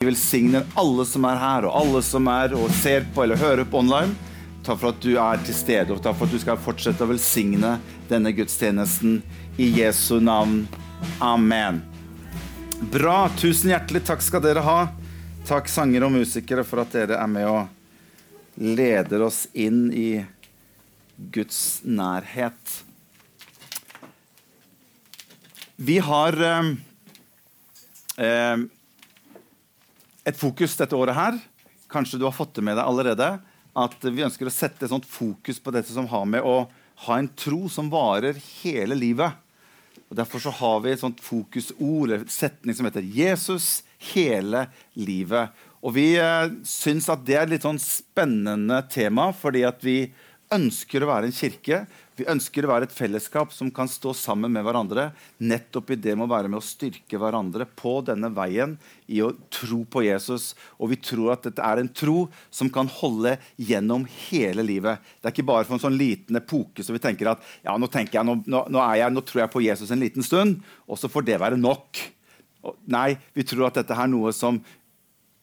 Vi velsigner alle som er her, og alle som er og ser på eller hører på online. Takk for at du er til stede, og takk for at du skal fortsette å velsigne denne gudstjenesten. I Jesu navn. Amen. Bra. Tusen hjertelig takk skal dere ha. Takk, sangere og musikere, for at dere er med og leder oss inn i Guds nærhet. Vi har eh, eh, et fokus dette året her. Kanskje du har fått det med deg allerede. At vi ønsker å sette et sånt fokus på dette som har med å ha en tro som varer hele livet. Og Derfor så har vi et sånt fokusord, eller setning som heter 'Jesus hele livet'. Og Vi eh, syns at det er et litt sånn spennende tema, fordi at vi ønsker å være en kirke vi ønsker å være et fellesskap som kan stå sammen med hverandre nettopp i det med å være med å styrke hverandre på denne veien i å tro på Jesus. Og vi tror at dette er en tro som kan holde gjennom hele livet. Det er ikke bare for en sånn liten epoke så vi tenker at ja, nå, tenker jeg, nå, nå, jeg, nå tror jeg på Jesus en liten stund, og så får det være nok. Nei, vi tror at dette er noe som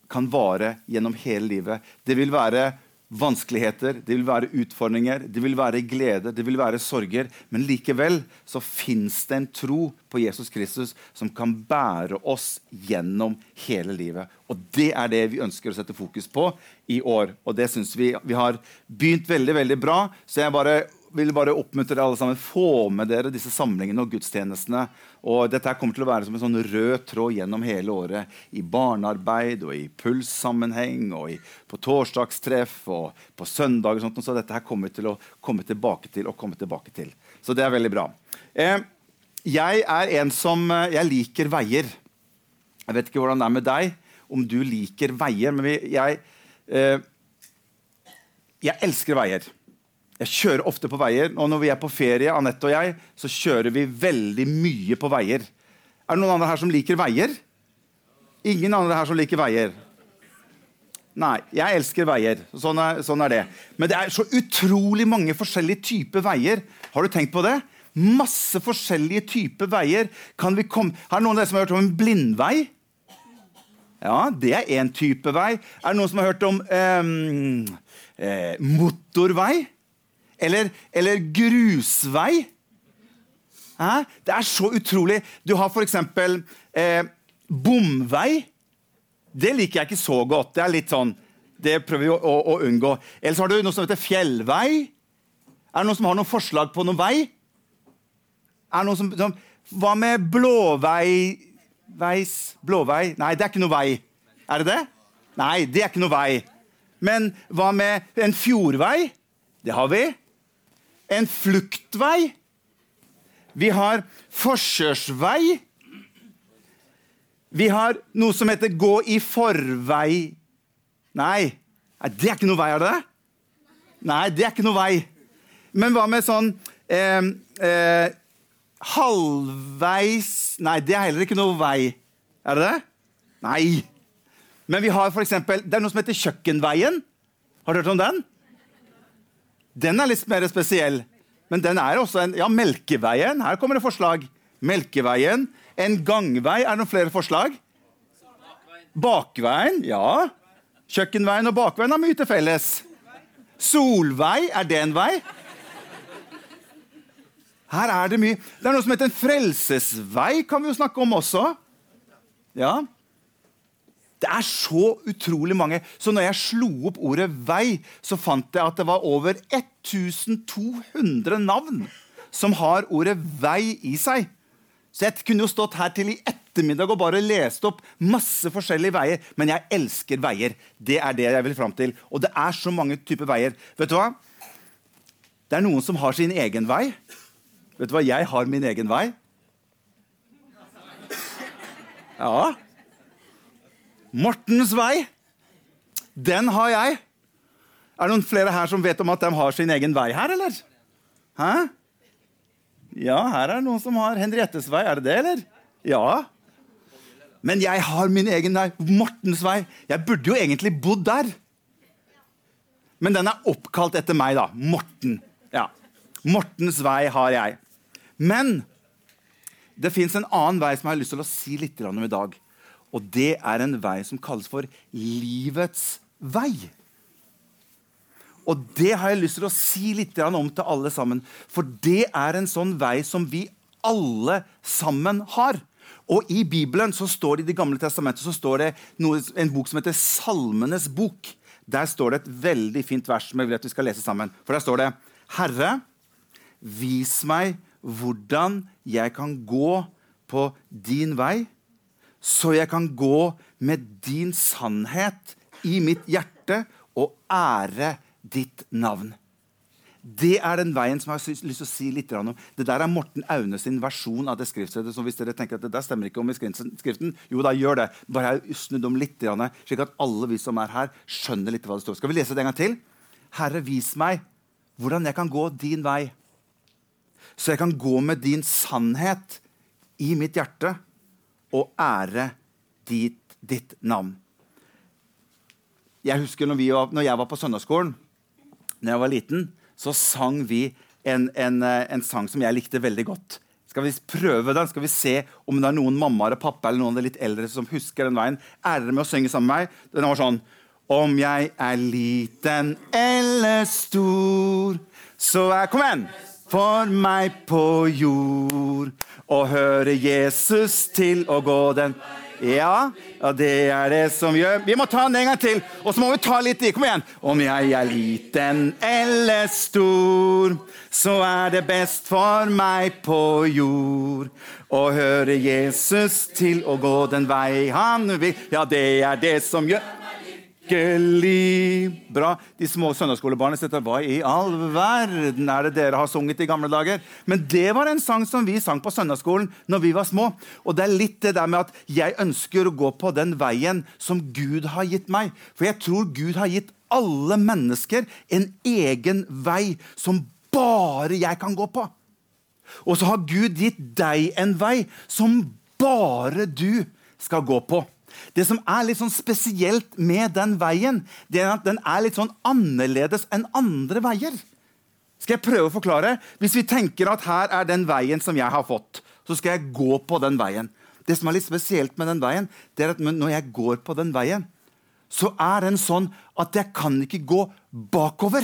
kan vare gjennom hele livet. Det vil være vanskeligheter, det vil være utfordringer, det vil være glede, det vil være sorger. Men likevel så fins det en tro på Jesus Kristus som kan bære oss gjennom hele livet. Og det er det vi ønsker å sette fokus på i år. Og det syns vi vi har begynt veldig, veldig bra. Så jeg bare vil bare oppmuntre alle sammen. Få med dere disse samlingene og gudstjenestene. Og dette kommer til å være som en sånn rød tråd gjennom hele året. I barnearbeid og i pulssammenheng og i, på torsdagstreff og på søndag. Og sånt, så dette her kommer vi til å komme tilbake til og komme tilbake til. Så det er veldig bra. Eh, jeg er en som eh, Jeg liker veier. Jeg vet ikke hvordan det er med deg, om du liker veier. Men vi, jeg, eh, jeg elsker veier. Jeg kjører ofte på veier, og når vi er på ferie, Anette og jeg, så kjører vi veldig mye på veier. Er det noen andre her som liker veier? Ingen andre her som liker veier? Nei, jeg elsker veier. Sånn er, sånn er det. Men det er så utrolig mange forskjellige typer veier. Har du tenkt på det? Masse forskjellige typer veier. Kan vi komme... Har noen av dere som har hørt om en blindvei? Ja, det er én type vei. Er det noen som har hørt om eh, eh, motorvei? Eller, eller grusvei. Hæ? Det er så utrolig. Du har f.eks. Eh, bomvei. Det liker jeg ikke så godt. Det er litt sånn, det prøver vi å, å, å unngå. Ellers har du noe som heter fjellvei. Er det noen som har noen forslag på noen vei? Er det noen som, som Hva med blåvei Veis Blåvei? Nei, det er ikke noe vei. Er det det? Nei, det er ikke noe vei. Men hva med en fjordvei? Det har vi en fluktvei. Vi har forkjørsvei. Vi har noe som heter gå i forvei Nei, det er ikke noe vei, er det det? Nei, det er ikke noe vei. Men hva med sånn eh, eh, halvveis Nei, det er heller ikke noe vei. Er det det? Nei. Men vi har for eksempel, det er noe som heter Kjøkkenveien. Har du hørt om den? Den er litt mer spesiell. Men den er også en Ja, Melkeveien. Her kommer det forslag. Melkeveien. En gangvei. Er det noen flere forslag? Bakveien. Ja. Kjøkkenveien og bakveien har mye til felles. Solvei. Er det en vei? Her er det mye. Det er noe som heter en frelsesvei, kan vi jo snakke om også. Ja. Det er så utrolig mange. Så når jeg slo opp ordet vei, så fant jeg at det var over 1200 navn som har ordet vei i seg. Så jeg kunne jo stått her til i ettermiddag og bare lest opp masse forskjellige veier. Men jeg elsker veier. Det er det jeg vil fram til. Og det er så mange typer veier. Vet du hva? Det er noen som har sin egen vei. Vet du hva? Jeg har min egen vei. Ja. Mortens vei, den har jeg. Er det noen flere her som vet om at de har sin egen vei her, eller? Hæ? Ja, her er det noen som har Henriettes vei. Er det det, eller? Ja. Men jeg har min egen vei. Mortens vei. Jeg burde jo egentlig bodd der. Men den er oppkalt etter meg, da. Morten. Ja. Mortens vei har jeg. Men det fins en annen vei som jeg har lyst til å si litt om i dag. Og det er en vei som kalles for livets vei. Og det har jeg lyst til å si litt om til alle sammen. For det er en sånn vei som vi alle sammen har. Og i Bibelen så står det i Det gamle testamentet så står det noe, en bok som heter Salmenes bok. Der står det et veldig fint vers som jeg vil at vi skal lese sammen. For der står det Herre, vis meg hvordan jeg kan gå på din vei, så jeg kan gå med din sannhet i mitt hjerte og ære ditt navn. Det er den veien som jeg har lyst til å si litt om. Det der er Morten Aune sin versjon av det skriftstedet. Så hvis dere tenker at det der stemmer ikke om i skriften, jo da gjør det. Bare snudd om litt, slik at alle vi som er her, skjønner litt hva det står. Skal vi lese det en gang til? Herre, vis meg hvordan jeg kan gå din vei. Så jeg kan gå med din sannhet i mitt hjerte og ære ditt, ditt navn. Jeg husker når, var, når jeg var på søndagsskolen når jeg var liten, så sang vi en, en, eh, en, sang som jeg likte veldig godt. Skal vi prøve den? Skal vi se om det er noen mamma eller pappa eller noen litt eldre som husker den veien? Ære med å synge sammen med meg? Den var sånn Om jeg er liten eller stor, så er Kom igjen! For meg på jord å høre Jesus til å gå den ja, ja, det er det som gjør Vi må ta den en gang til, og så må vi ta litt i. Kom igjen. Om jeg er liten eller stor, så er det best for meg på jord å høre Jesus til å gå den vei han vil. Ja, det er det som gjør lykkelig Bra. De små søndagsskolebarna sitter Hva i all verden er det dere har sunget i gamle dager? Men det var en sang som vi sang på søndagsskolen når vi var små. Og det er litt det der med at jeg ønsker å gå på den veien som Gud har gitt meg. For jeg tror Gud har gitt alle mennesker en egen vei som bare jeg kan gå på. Og så har Gud gitt deg en vei som bare du skal gå på. Det som er litt sånn spesielt med den veien, det er at den er litt sånn annerledes enn andre veier. Skal jeg prøve å forklare? Hvis vi tenker at her er den veien som jeg har fått, så skal jeg gå på den veien. Det som er litt spesielt med den veien, det er at når jeg går på den veien, så er den sånn at jeg kan ikke gå bakover.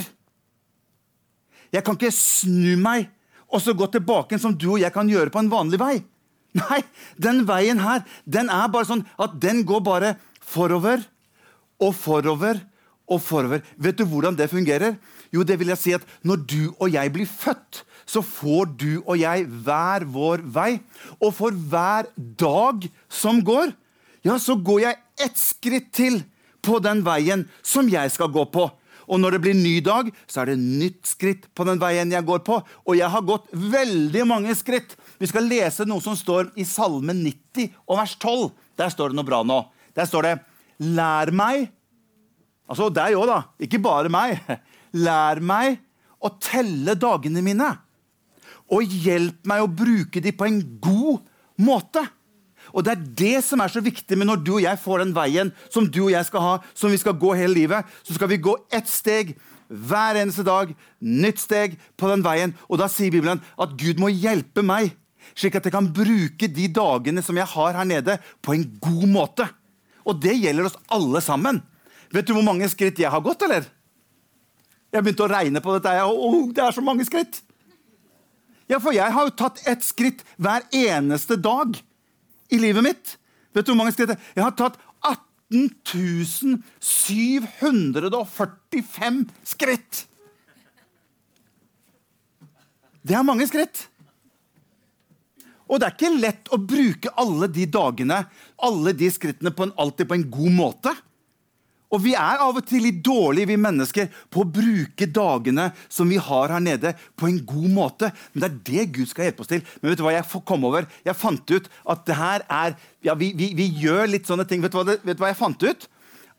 Jeg kan ikke snu meg og så gå tilbake som du og jeg kan gjøre på en vanlig vei. Nei, den veien her den er bare sånn at den går bare forover og forover og forover. Vet du hvordan det fungerer? Jo, det vil jeg si at Når du og jeg blir født, så får du og jeg hver vår vei. Og for hver dag som går, ja, så går jeg ett skritt til på den veien som jeg skal gå på. Og når det blir ny dag, så er det nytt skritt på den veien jeg går på. Og jeg har gått veldig mange skritt. Vi skal lese noe som står i Salme 90 og vers 12. Der står det noe bra nå. Der står det 'Lær meg' Altså deg òg, da. Ikke bare meg. Lær meg å telle dagene mine. Og hjelp meg å bruke dem på en god måte. Og Det er det som er så viktig med når du og jeg får den veien som du og jeg skal ha, som vi skal gå hele livet. Så skal vi gå ett steg hver eneste dag. Nytt steg på den veien. Og da sier Bibelen at Gud må hjelpe meg slik at jeg kan bruke de dagene som jeg har her nede, på en god måte. Og det gjelder oss alle sammen. Vet du hvor mange skritt jeg har gått, eller? Jeg begynte å regne på dette. Oh, det er så mange skritt! Ja, for jeg har jo tatt ett skritt hver eneste dag i livet mitt. Vet du hvor mange skritt? Jeg har tatt 18 745 skritt! Det er mange skritt. Og det er ikke lett å bruke alle de dagene, alle de skrittene, på en, alltid på en god måte. Og vi er av og til litt dårlige, vi mennesker, på å bruke dagene som vi har her nede, på en god måte. Men det er det Gud skal hjelpe oss til. Men vet du hva jeg kom over? Jeg fant ut at det her er ja, vi, vi, vi gjør litt sånne ting. Vet du, det, vet du hva jeg fant ut?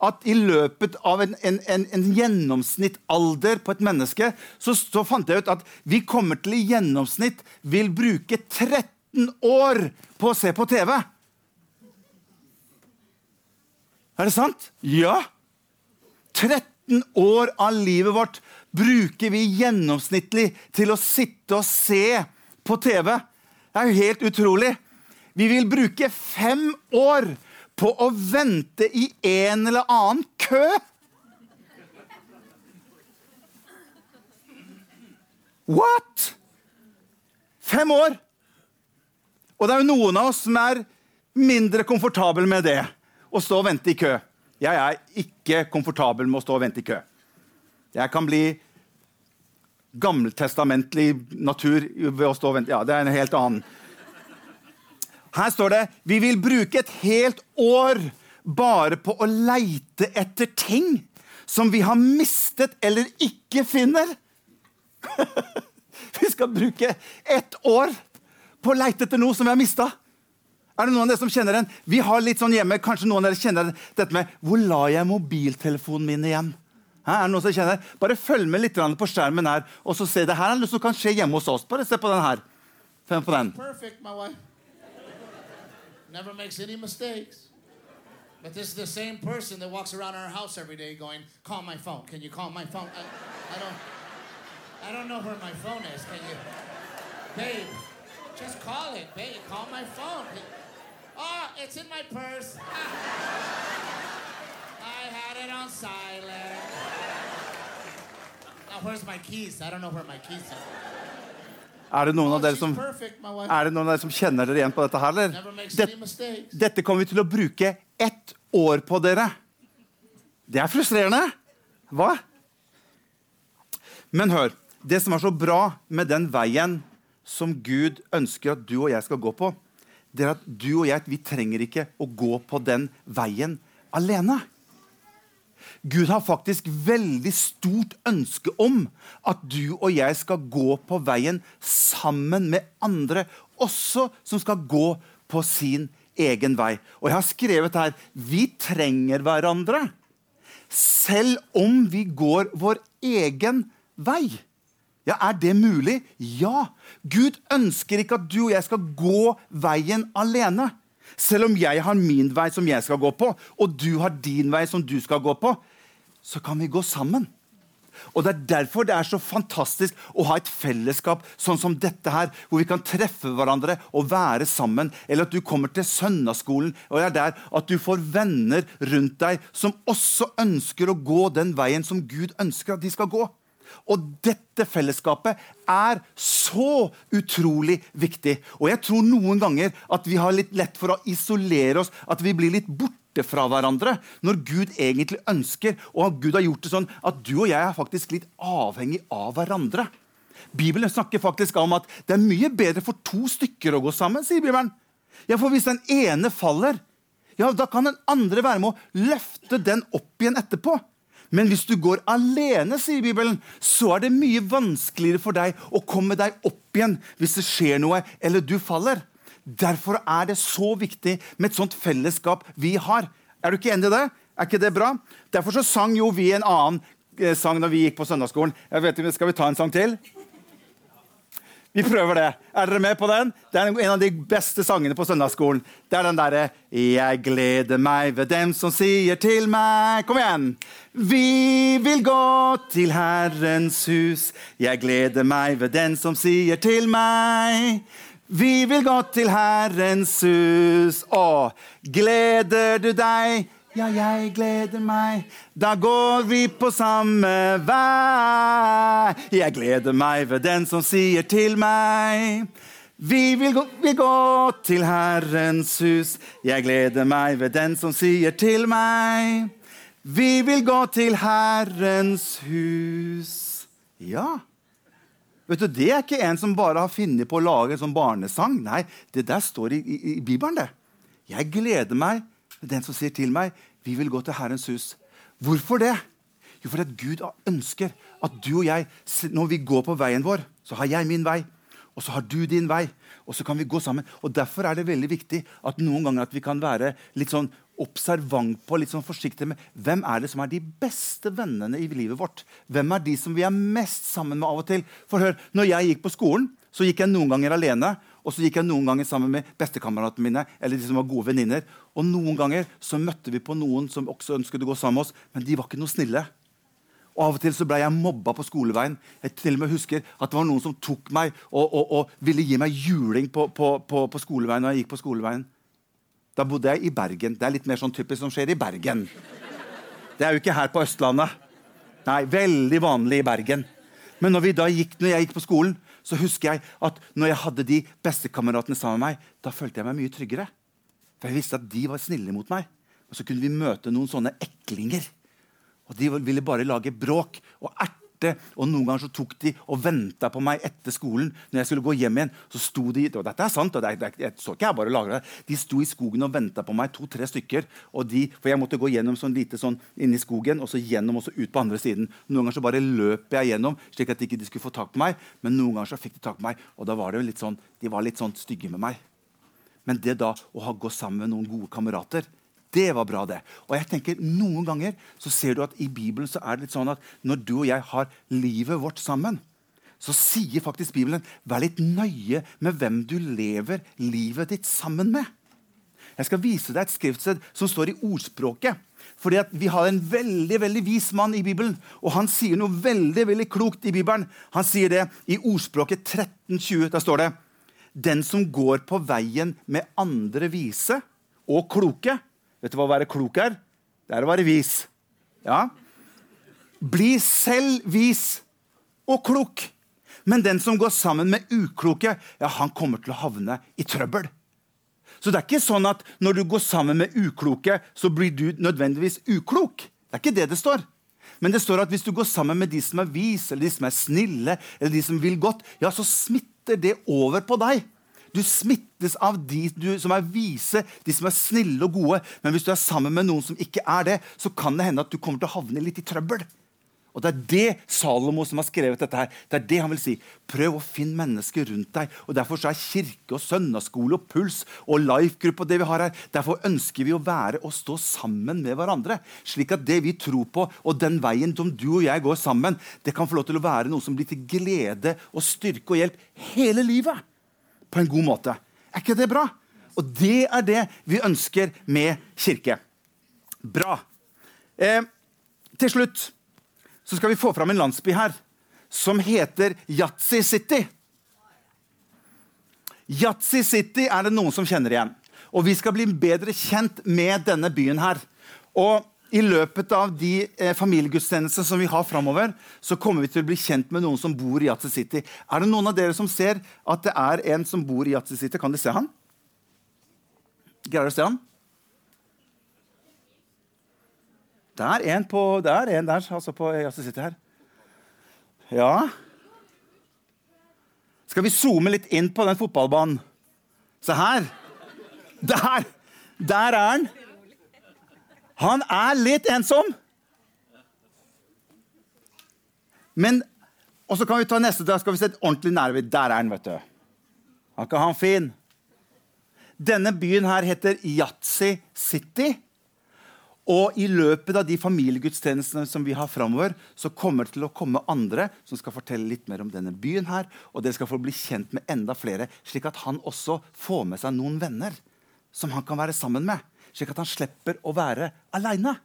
At i løpet av en, en, en, en gjennomsnittalder på et menneske, så, så, fant jeg ut at vi kommer til i gjennomsnitt vil bruke 30 13 år på å se på TV. Er det sant? Ja. 13 år av livet vårt bruker vi gjennomsnittlig til å sitte og se på TV. Det er jo helt utrolig. Vi vil bruke fem år på å vente i en eller annen kø. What?! Fem år! Og det er jo noen av oss som er mindre komfortable med det. Å stå og vente i kø. Jeg er ikke komfortabel med å stå og vente i kø. Jeg kan bli gammeltestamentlig natur ved å stå og vente. Ja, det er en helt annen. Her står det vi vil bruke et helt år bare på å leite etter ting som vi har mistet eller ikke finner. vi skal bruke ett år på å leite etter noe som vi har mista. Er det noen av dere som kjenner den? Vi har litt sånn hjemme, Kanskje noen av dere kjenner dette med Hvor la jeg mobiltelefonen min igjen? Her er det noen som kjenner? Bare følg med litt på skjermen her. og så se Det her er noe som kan skje hjemme hos oss. Bare se på den her. Fem på den. Perfect, my wife. Never makes any mistakes. But this is the same person that walks around our house every day going, call my phone. Can you call my phone? I, I don't I don't know where my phone is. Can you Babe, call it, baby. Call my phone. Oh, it's in my purse. I had it on silent. Now where's my keys? I don't know where my keys are. Er det, noen Oh, av dere som, er det noen av dere som kjenner dere igjen på dette her, eller? Never makes Det, any mistakes. dette kommer vi til å bruke ett år på, dere. Det er frustrerende. Hva? Men hør. Det som er så bra med den veien som Gud ønsker at du og jeg skal gå på, det er at du og jeg vi trenger ikke å gå på den veien alene. Gud har faktisk veldig stort ønske om at du og jeg skal gå på veien sammen med andre, også som skal gå på sin egen vei. Og jeg har skrevet her vi trenger hverandre selv om vi går vår egen vei. Ja, Er det mulig? Ja. Gud ønsker ikke at du og jeg skal gå veien alene. Selv om jeg har min vei som jeg skal gå på, og du har din vei som du skal gå på, så kan vi gå sammen. Og Det er derfor det er så fantastisk å ha et fellesskap sånn som dette her, hvor vi kan treffe hverandre og være sammen. Eller at du kommer til søndagsskolen og er der at du får venner rundt deg som også ønsker å gå den veien som Gud ønsker at de skal gå. Og dette fellesskapet er så utrolig viktig. Og jeg tror noen ganger at vi har litt lett for å isolere oss, at vi blir litt borte fra hverandre, når Gud egentlig ønsker, og Gud har gjort det sånn at du og jeg er faktisk litt avhengig av hverandre. Bibelen snakker faktisk om at det er mye bedre for to stykker å gå sammen. sier Bibelen. Ja, For hvis den ene faller, ja, da kan den andre være med å løfte den opp igjen etterpå. Men hvis du går alene, sier Bibelen, så er det mye vanskeligere for deg å komme deg opp igjen hvis det skjer noe eller du faller. Derfor er det så viktig med et sånt fellesskap vi har. Er du ikke enig i det? Er ikke det bra? Derfor så sang jo vi en annen eh, sang når vi gikk på søndagsskolen. Jeg vet Skal vi ta en sang til? Vi prøver det. Er dere med på den? Det er en av de beste sangene på søndagsskolen. Det er den derre 'Jeg gleder meg ved dem som sier til meg' Kom igjen! Vi vil gå til Herrens hus. Jeg gleder meg ved den som sier til meg. Vi vil gå til Herrens hus. Å, gleder du deg? Ja, jeg gleder meg. Da går vi på samme vei. Jeg gleder meg ved den som sier til meg. Vi vil gå, vil gå til Herrens hus. Jeg gleder meg ved den som sier til meg. Vi vil gå til Herrens hus. Ja. Vet du, Det er ikke en som bare har funnet på å lage en sånn barnesang. Nei, det der står i, i, i Bibelen. det. Jeg gleder meg den som sier til meg, vi vil gå til Herrens hus. Hvorfor det? Jo, fordi at Gud ønsker at du og jeg, når vi går på veien vår, så har jeg min vei, og så har du din vei, og så kan vi gå sammen. Og Derfor er det veldig viktig at noen ganger at vi kan være litt sånn observant på, litt sånn forsiktig med hvem er det som er de beste vennene i livet vårt. Hvem er de som vi er mest sammen med av og til? For hør, når jeg gikk på skolen, så gikk jeg noen ganger alene. Og så gikk jeg noen ganger sammen med bestekameratene mine. eller de som var gode veninner. Og noen ganger så møtte vi på noen som også ønsket å gå sammen med oss, men de var ikke noe snille. Og Av og til så ble jeg mobba på skoleveien. Jeg til og med husker at det var noen som tok meg og, og, og ville gi meg juling på, på, på, på skoleveien når jeg gikk på skoleveien. Da bodde jeg i Bergen. Det er litt mer sånn typisk som skjer i Bergen. Det er jo ikke her på Østlandet. Nei, veldig vanlig i Bergen. Men når, gikk, når jeg gikk på skolen, så husker jeg at når jeg hadde de bestekameratene sammen med meg, da følte jeg meg mye tryggere. For jeg visste at de var snille mot meg. Og så kunne vi møte noen sånne eklinger. Og de ville bare lage bråk og erte og noen ganger så tok de og venta på meg etter skolen. når jeg skulle gå hjem igjen, så sto de og dette er sant, og det, det, jeg så ikke jeg bare lager det, de sto i skogen og venta på meg, to-tre stykker. og de, For jeg måtte gå gjennom sånn lite sånn inni skogen og så gjennom og så ut på andre siden. Noen ganger så bare løp jeg gjennom, slik at de ikke skulle få tak på meg. Men noen ganger så fikk de tak på meg, og da var det jo litt sånn, de var litt sånn stygge med meg. Men det da å ha gått sammen med noen gode kamerater det var bra, det. Og jeg tenker, Noen ganger så ser du at i Bibelen så er det litt sånn at når du og jeg har livet vårt sammen, så sier faktisk Bibelen vær litt nøye med hvem du lever livet ditt sammen med. Jeg skal vise deg et skriftsted som står i ordspråket. Fordi Vi har en veldig veldig vis mann i Bibelen, og han sier noe veldig veldig klokt i Bibelen. Han sier det i ordspråket 1320. Der står det Den som går på veien med andre vise og kloke, Vet du hva å være klok er? Det er å være vis. Ja. Bli selv vis og klok. Men den som går sammen med ukloke, ja, han kommer til å havne i trøbbel. Så det er ikke sånn at når du går sammen med ukloke, så blir du nødvendigvis uklok. Det er ikke det det står. Men det står at hvis du går sammen med de som er vis, eller de som er snille, eller de som vil godt, ja, så smitter det over på deg. Du smittes av de du, som er vise, de som er snille og gode. Men hvis du er sammen med noen som ikke er det, så kan det hende at du kommer til å havne litt i trøbbel. Og Det er det Salomo som har skrevet dette her. Det er det han vil si. Prøv å finne mennesker rundt deg. Og Derfor så er kirke og søndagsskole og puls og life-gruppe og det vi har her, derfor ønsker vi å være og stå sammen med hverandre. Slik at det vi tror på, og den veien som du og jeg går sammen, det kan få lov til å være noe som blir til glede og styrke og hjelp hele livet på en god måte. Er ikke det bra? Og det er det vi ønsker med kirke. Bra. Eh, til slutt så skal vi få fram en landsby her som heter Yatzy City. Yatzy City er det noen som kjenner igjen. Og vi skal bli bedre kjent med denne byen her. Og i løpet av de eh, familiegudstjenestene som vi har framover, så kommer vi til å bli kjent med noen som bor i Yatzy City. Er det noen av dere som ser at det er en som bor i Yatzy City? Kan dere se han? Greier dere å se han? Det er en, på, det er en der altså på Yatzy City her. Ja Skal vi zoome litt inn på den fotballbanen? Se her. Der! Der er han. Han er litt ensom. Men Og så kan vi ta neste dag, skal vi se et ordentlig nærvær. Der er han, vet du. Er ikke han fin? Denne byen her heter Yatzy City. Og i løpet av de familiegudstjenestene som vi har framover, så kommer det til å komme andre som skal fortelle litt mer om denne byen her. Og dere skal få bli kjent med enda flere, slik at han også får med seg noen venner som han kan være sammen med slik at han slipper å være aleine.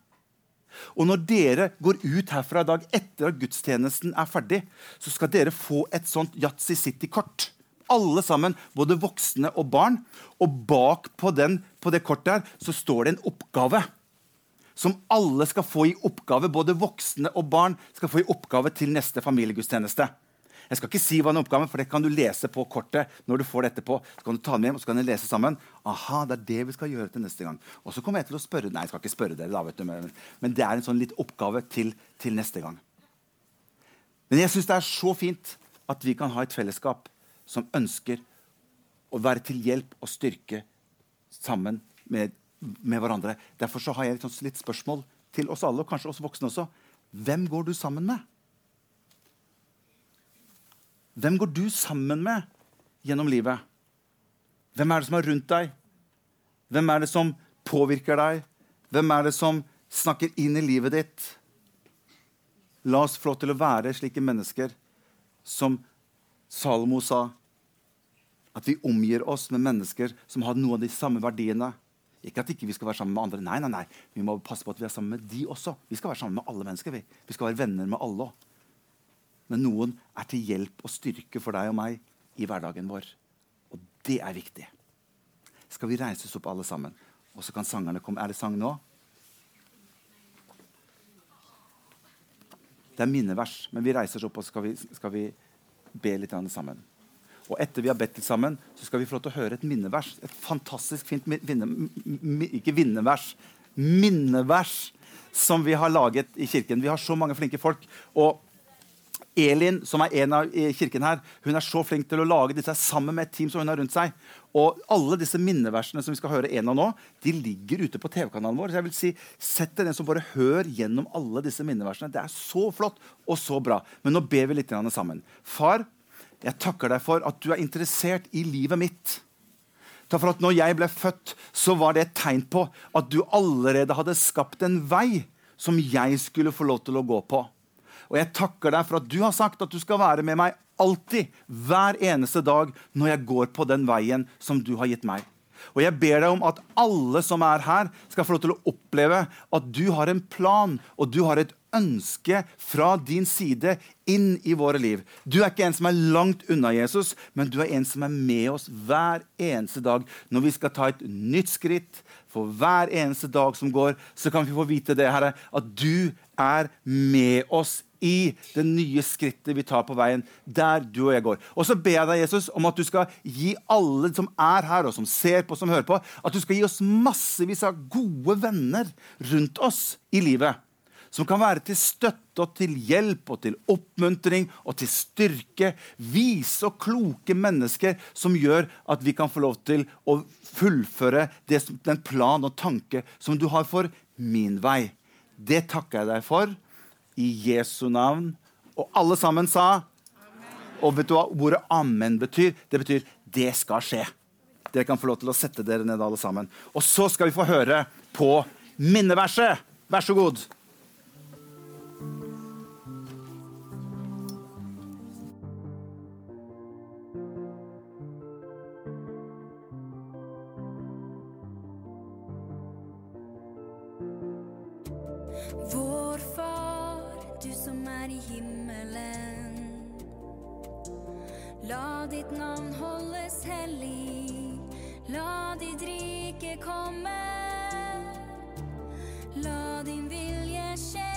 Og når dere går ut herfra i dag etter at gudstjenesten er ferdig, så skal dere få et sånt Yatzy City-kort. Alle sammen, både voksne og barn. Og bak på, den, på det kortet her, så står det en oppgave. Som alle skal få i oppgave, både voksne og barn skal få i oppgave til neste familiegudstjeneste. Jeg skal ikke si hva den oppgaven, for det kan du lese på kortet. når du får dette på. Så kan du ta den hjem og så kan dere lese sammen. Aha, det er det vi skal gjøre til neste gang. Og så kommer jeg til å spørre Nei, jeg skal ikke spørre dere, da, vet du, men, det er en sånn litt oppgave til, til neste gang. Men jeg syns det er så fint at vi kan ha et fellesskap som ønsker å være til hjelp og styrke sammen med, med hverandre. Derfor har jeg litt, litt spørsmål til oss alle, og kanskje oss voksne også. Hvem går du sammen med? Hvem går du sammen med gjennom livet? Hvem er det som er rundt deg? Hvem er det som påvirker deg? Hvem er det som snakker inn i livet ditt? La oss få lov til å være slike mennesker som Salomo sa. At vi omgir oss med mennesker som har noen av de samme verdiene. Ikke at ikke vi skal være sammen med andre. Nei, nei, nei. Vi må passe på at vi er sammen med de også. Vi skal være sammen med alle mennesker. Vi, vi skal være venner med alle også men noen er til hjelp og styrke for deg og meg i hverdagen vår. Og det er viktig. Skal vi reises opp alle sammen, Og så kan sangerne komme. Er det sang nå? Det er minnevers, men vi reiser oss opp og skal vi, skal vi be litt sammen. Og etter vi har bedt litt sammen, så skal vi få lov til å høre et minnevers. Et fantastisk fint vinne, Ikke vinnevers, minnevers som vi har laget i kirken. Vi har så mange flinke folk. Og Elin, som er en av kirken her, hun er så flink til å lage disse sammen med et team som hun har rundt seg. Og alle disse minneversene som vi skal høre en av nå, de ligger ute på TV-kanalen vår. Så jeg vil si, Sett dere ned som bare hør gjennom alle disse minneversene. Det er så flott og så bra. Men nå ber vi litt sammen. Far, jeg takker deg for at du er interessert i livet mitt. Takk for at når jeg ble født, så var det et tegn på at du allerede hadde skapt en vei som jeg skulle få lov til å gå på. Og jeg takker deg for at du har sagt at du skal være med meg alltid, hver eneste dag, når jeg går på den veien som du har gitt meg. Og jeg ber deg om at alle som er her, skal få lov til å oppleve at du har en plan og du har et ønske fra din side inn i våre liv. Du er ikke en som er langt unna Jesus, men du er en som er med oss hver eneste dag når vi skal ta et nytt skritt. For hver eneste dag som går, så kan vi få vite det, Herre, at du er med oss i det nye skrittet vi tar på veien der du og jeg går. Og så ber jeg deg, Jesus, om at du skal gi alle som er her, og som ser på, som hører på, at du skal gi oss massevis av gode venner rundt oss i livet. Som kan være til støtte og til hjelp og til oppmuntring og til styrke. Vise og kloke mennesker som gjør at vi kan få lov til å fullføre det, den plan og tanke som du har for min vei. Det takker jeg deg for i Jesu navn. Og alle sammen sa amen. Og vet du hva ordet 'amen' betyr? Det betyr 'det skal skje'. Dere kan få lov til å sette dere ned, alle sammen. Og så skal vi få høre på minneverset. Vær så god. La ditt navn holdes hellig, la ditt rike komme. La din vilje skje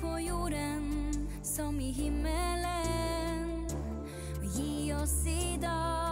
på jorden som i himmelen. Og gi oss i dag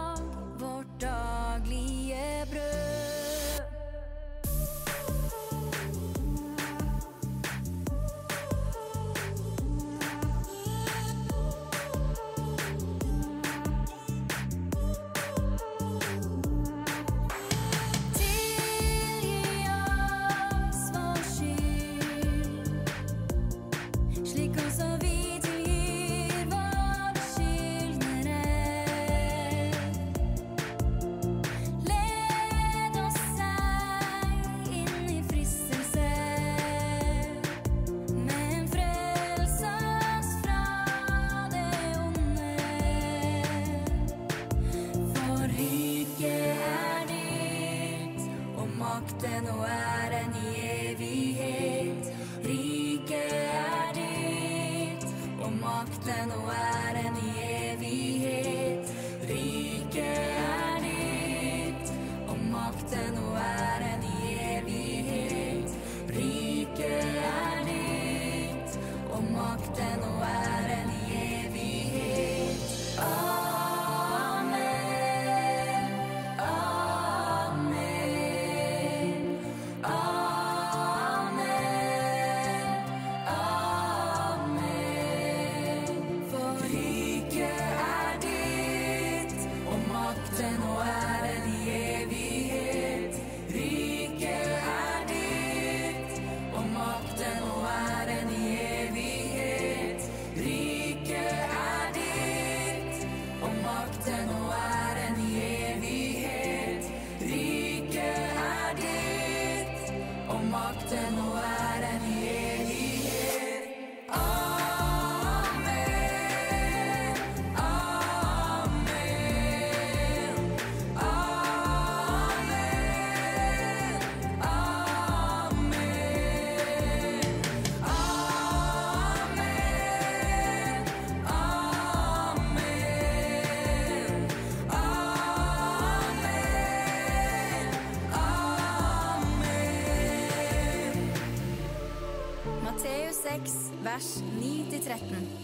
vers 9-13.